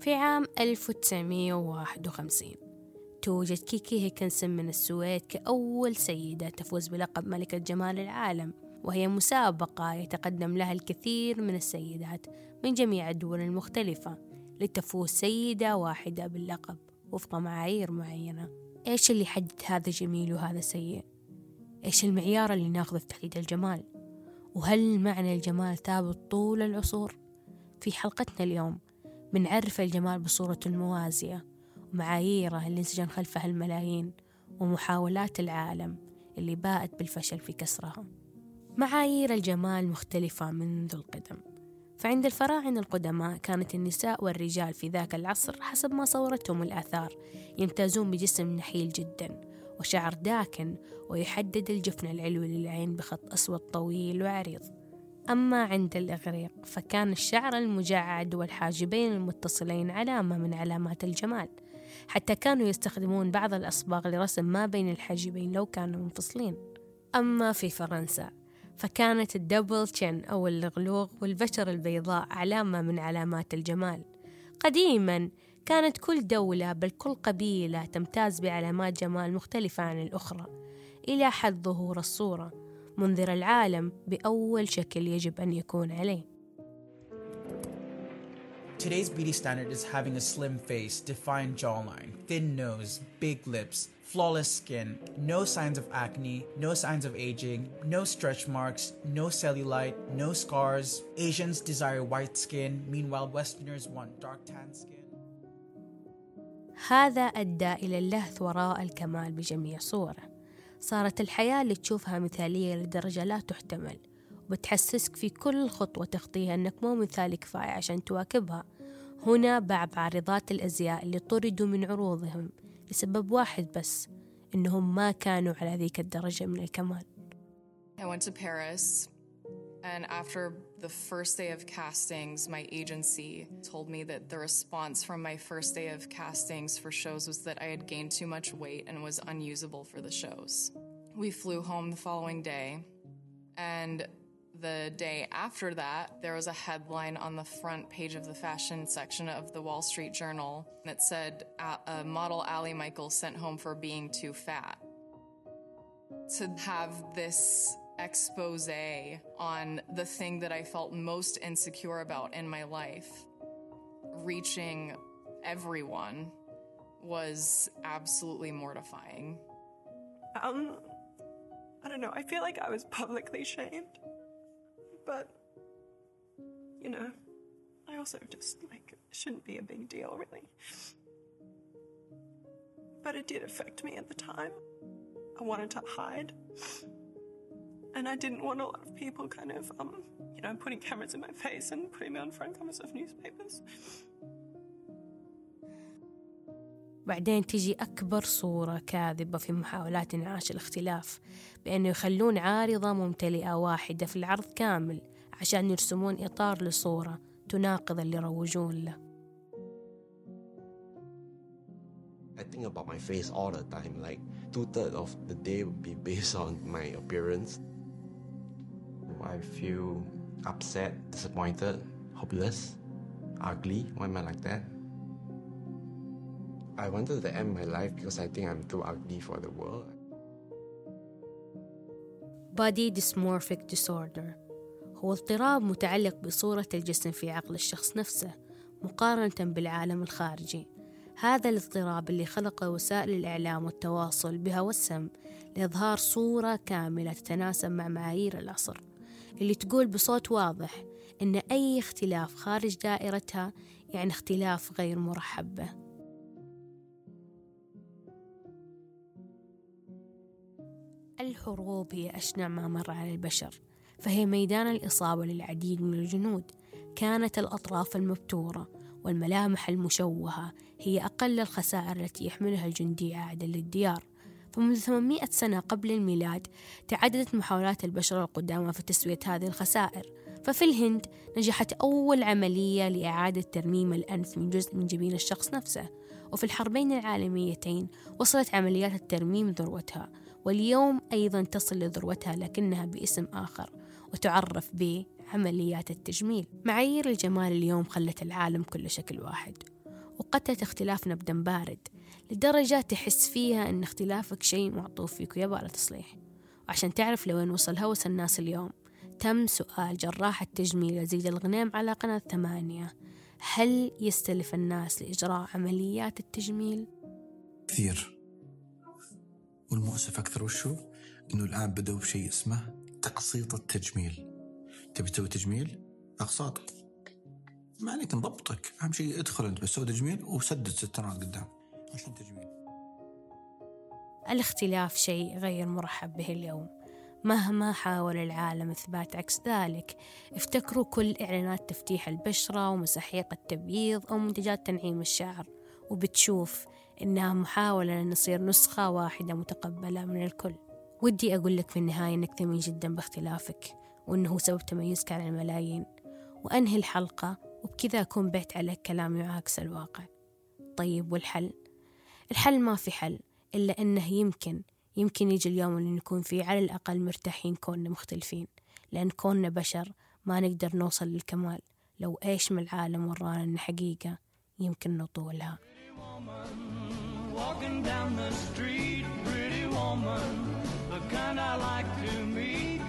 في عام 1951 توجد كيكي هيكنسون من السويد كأول سيدة تفوز بلقب ملكة جمال العالم وهي مسابقة يتقدم لها الكثير من السيدات من جميع الدول المختلفة لتفوز سيدة واحدة باللقب وفق معايير معينة إيش اللي يحدد هذا جميل وهذا سيء؟ إيش المعيار اللي ناخذه في تحديد الجمال؟ وهل معنى الجمال ثابت طول العصور؟ في حلقتنا اليوم بنعرف الجمال بصورته الموازية ومعاييره اللي انسجن خلفها الملايين ومحاولات العالم اللي باءت بالفشل في كسرها. معايير الجمال مختلفة منذ القدم. فعند الفراعنة القدماء كانت النساء والرجال في ذاك العصر حسب ما صورتهم الآثار يمتازون بجسم نحيل جدا وشعر داكن ويحدد الجفن العلوي للعين بخط أسود طويل وعريض. أما عند الإغريق فكان الشعر المجعد والحاجبين المتصلين علامة من علامات الجمال. حتى كانوا يستخدمون بعض الأصباغ لرسم ما بين الحاجبين لو كانوا منفصلين. أما في فرنسا فكانت الدبل تشن أو الغلوغ والبشرة البيضاء علامة من علامات الجمال. قديما كانت كل دولة بل كل قبيلة تمتاز بعلامات جمال مختلفة عن الأخرى إلى حد ظهور الصورة. منذر العالم بأول شكل يجب أن يكون عليه Today's beauty standard is having a slim face, defined jawline, thin nose, big lips, flawless skin, no signs of acne, no signs of aging, no stretch marks, no cellulite, no scars. Asians desire white skin, meanwhile Westerners want dark tan skin. هذا أدى إلى اللهث وراء الكمال بجميع صوره صارت الحياة اللي تشوفها مثالية لدرجة لا تحتمل وبتحسسك في كل خطوة تخطيها أنك مو مثالي كفاية عشان تواكبها. هنا بعض عارضات الأزياء اللي طردوا من عروضهم لسبب واحد بس إنهم ما كانوا على ذيك الدرجة من الكمال. I went to Paris and after the first day of castings, my agency told me that the response from my first day of castings for shows was that I had gained too much weight and was unusable for the shows. We flew home the following day, and the day after that, there was a headline on the front page of the fashion section of the Wall Street Journal that said, uh, Model Allie Michael sent home for being too fat. To have this expose on the thing that I felt most insecure about in my life reaching everyone was absolutely mortifying. Um, I don't know. I feel like I was publicly shamed. But, you know, I also just, like, shouldn't be a big deal, really. But it did affect me at the time. I wanted to hide. And I didn't want a lot of people kind of, um, you know, putting cameras in my face and putting me on front covers of newspapers. بعدين تجي أكبر صورة كاذبة في محاولات إنعاش الاختلاف بأنه يخلون عارضة ممتلئة واحدة في العرض كامل عشان يرسمون إطار لصورة تناقض اللي روجون له I think about my face all the time. Like two thirds of the day would be based on my appearance. I feel upset, disappointed, hopeless, ugly. Why am I like that? I wanted to end my life because I think I'm too ugly for the world. Body dysmorphic disorder هو اضطراب متعلق بصورة الجسم في عقل الشخص نفسه مقارنة بالعالم الخارجي هذا الاضطراب اللي خلقه وسائل الإعلام والتواصل بها والسم لإظهار صورة كاملة تتناسب مع معايير العصر اللي تقول بصوت واضح إن أي اختلاف خارج دائرتها يعني اختلاف غير مرحب. به الحروب هي أشنع ما مر على البشر فهي ميدان الإصابة للعديد من الجنود. كانت الأطراف المبتورة والملامح المشوهة هي أقل الخسائر التي يحملها الجندي عائدا للديار. فمنذ 800 سنة قبل الميلاد تعددت محاولات البشر القدامى في تسوية هذه الخسائر. ففي الهند نجحت أول عملية لإعادة ترميم الأنف من جزء من جبين الشخص نفسه وفي الحربين العالميتين وصلت عمليات الترميم ذروتها واليوم أيضا تصل لذروتها لكنها باسم آخر وتعرف بعمليات التجميل. معايير الجمال اليوم خلت العالم كله شكل واحد. وقتلت اختلافنا بدم بارد لدرجة تحس فيها أن اختلافك شيء معطوف فيك ويبغى تصليح وعشان تعرف لوين وصل هوس الناس اليوم تم سؤال جراح التجميل يزيد الغنيم على قناة ثمانية هل يستلف الناس لإجراء عمليات التجميل؟ كثير والمؤسف أكثر وشو؟ إنه الآن بدأوا بشيء اسمه تقسيط التجميل تبي تسوي تجميل؟ أقساط ما عليك نضبطك أهم شيء ادخل أنت بس سوي تجميل وسدد سترات قدام. عشان تجميل. الاختلاف شيء غير مرحب به اليوم. مهما حاول العالم إثبات عكس ذلك افتكروا كل إعلانات تفتيح البشرة ومساحيق التبييض أو منتجات تنعيم الشعر. وبتشوف إنها محاولة لنصير نسخة واحدة متقبلة من الكل. ودي أقول لك في النهاية إنك ثمين جدا باختلافك وإنه سبب تميزك على الملايين. وأنهي الحلقة وبكذا أكون بعت عليك كلام يعاكس الواقع طيب والحل؟ الحل ما في حل إلا أنه يمكن يمكن يجي اليوم اللي نكون فيه على الأقل مرتاحين كوننا مختلفين لأن كوننا بشر ما نقدر نوصل للكمال لو إيش من العالم ورانا إن حقيقة يمكن نطولها Walking down the street, pretty woman, the kind I like to meet.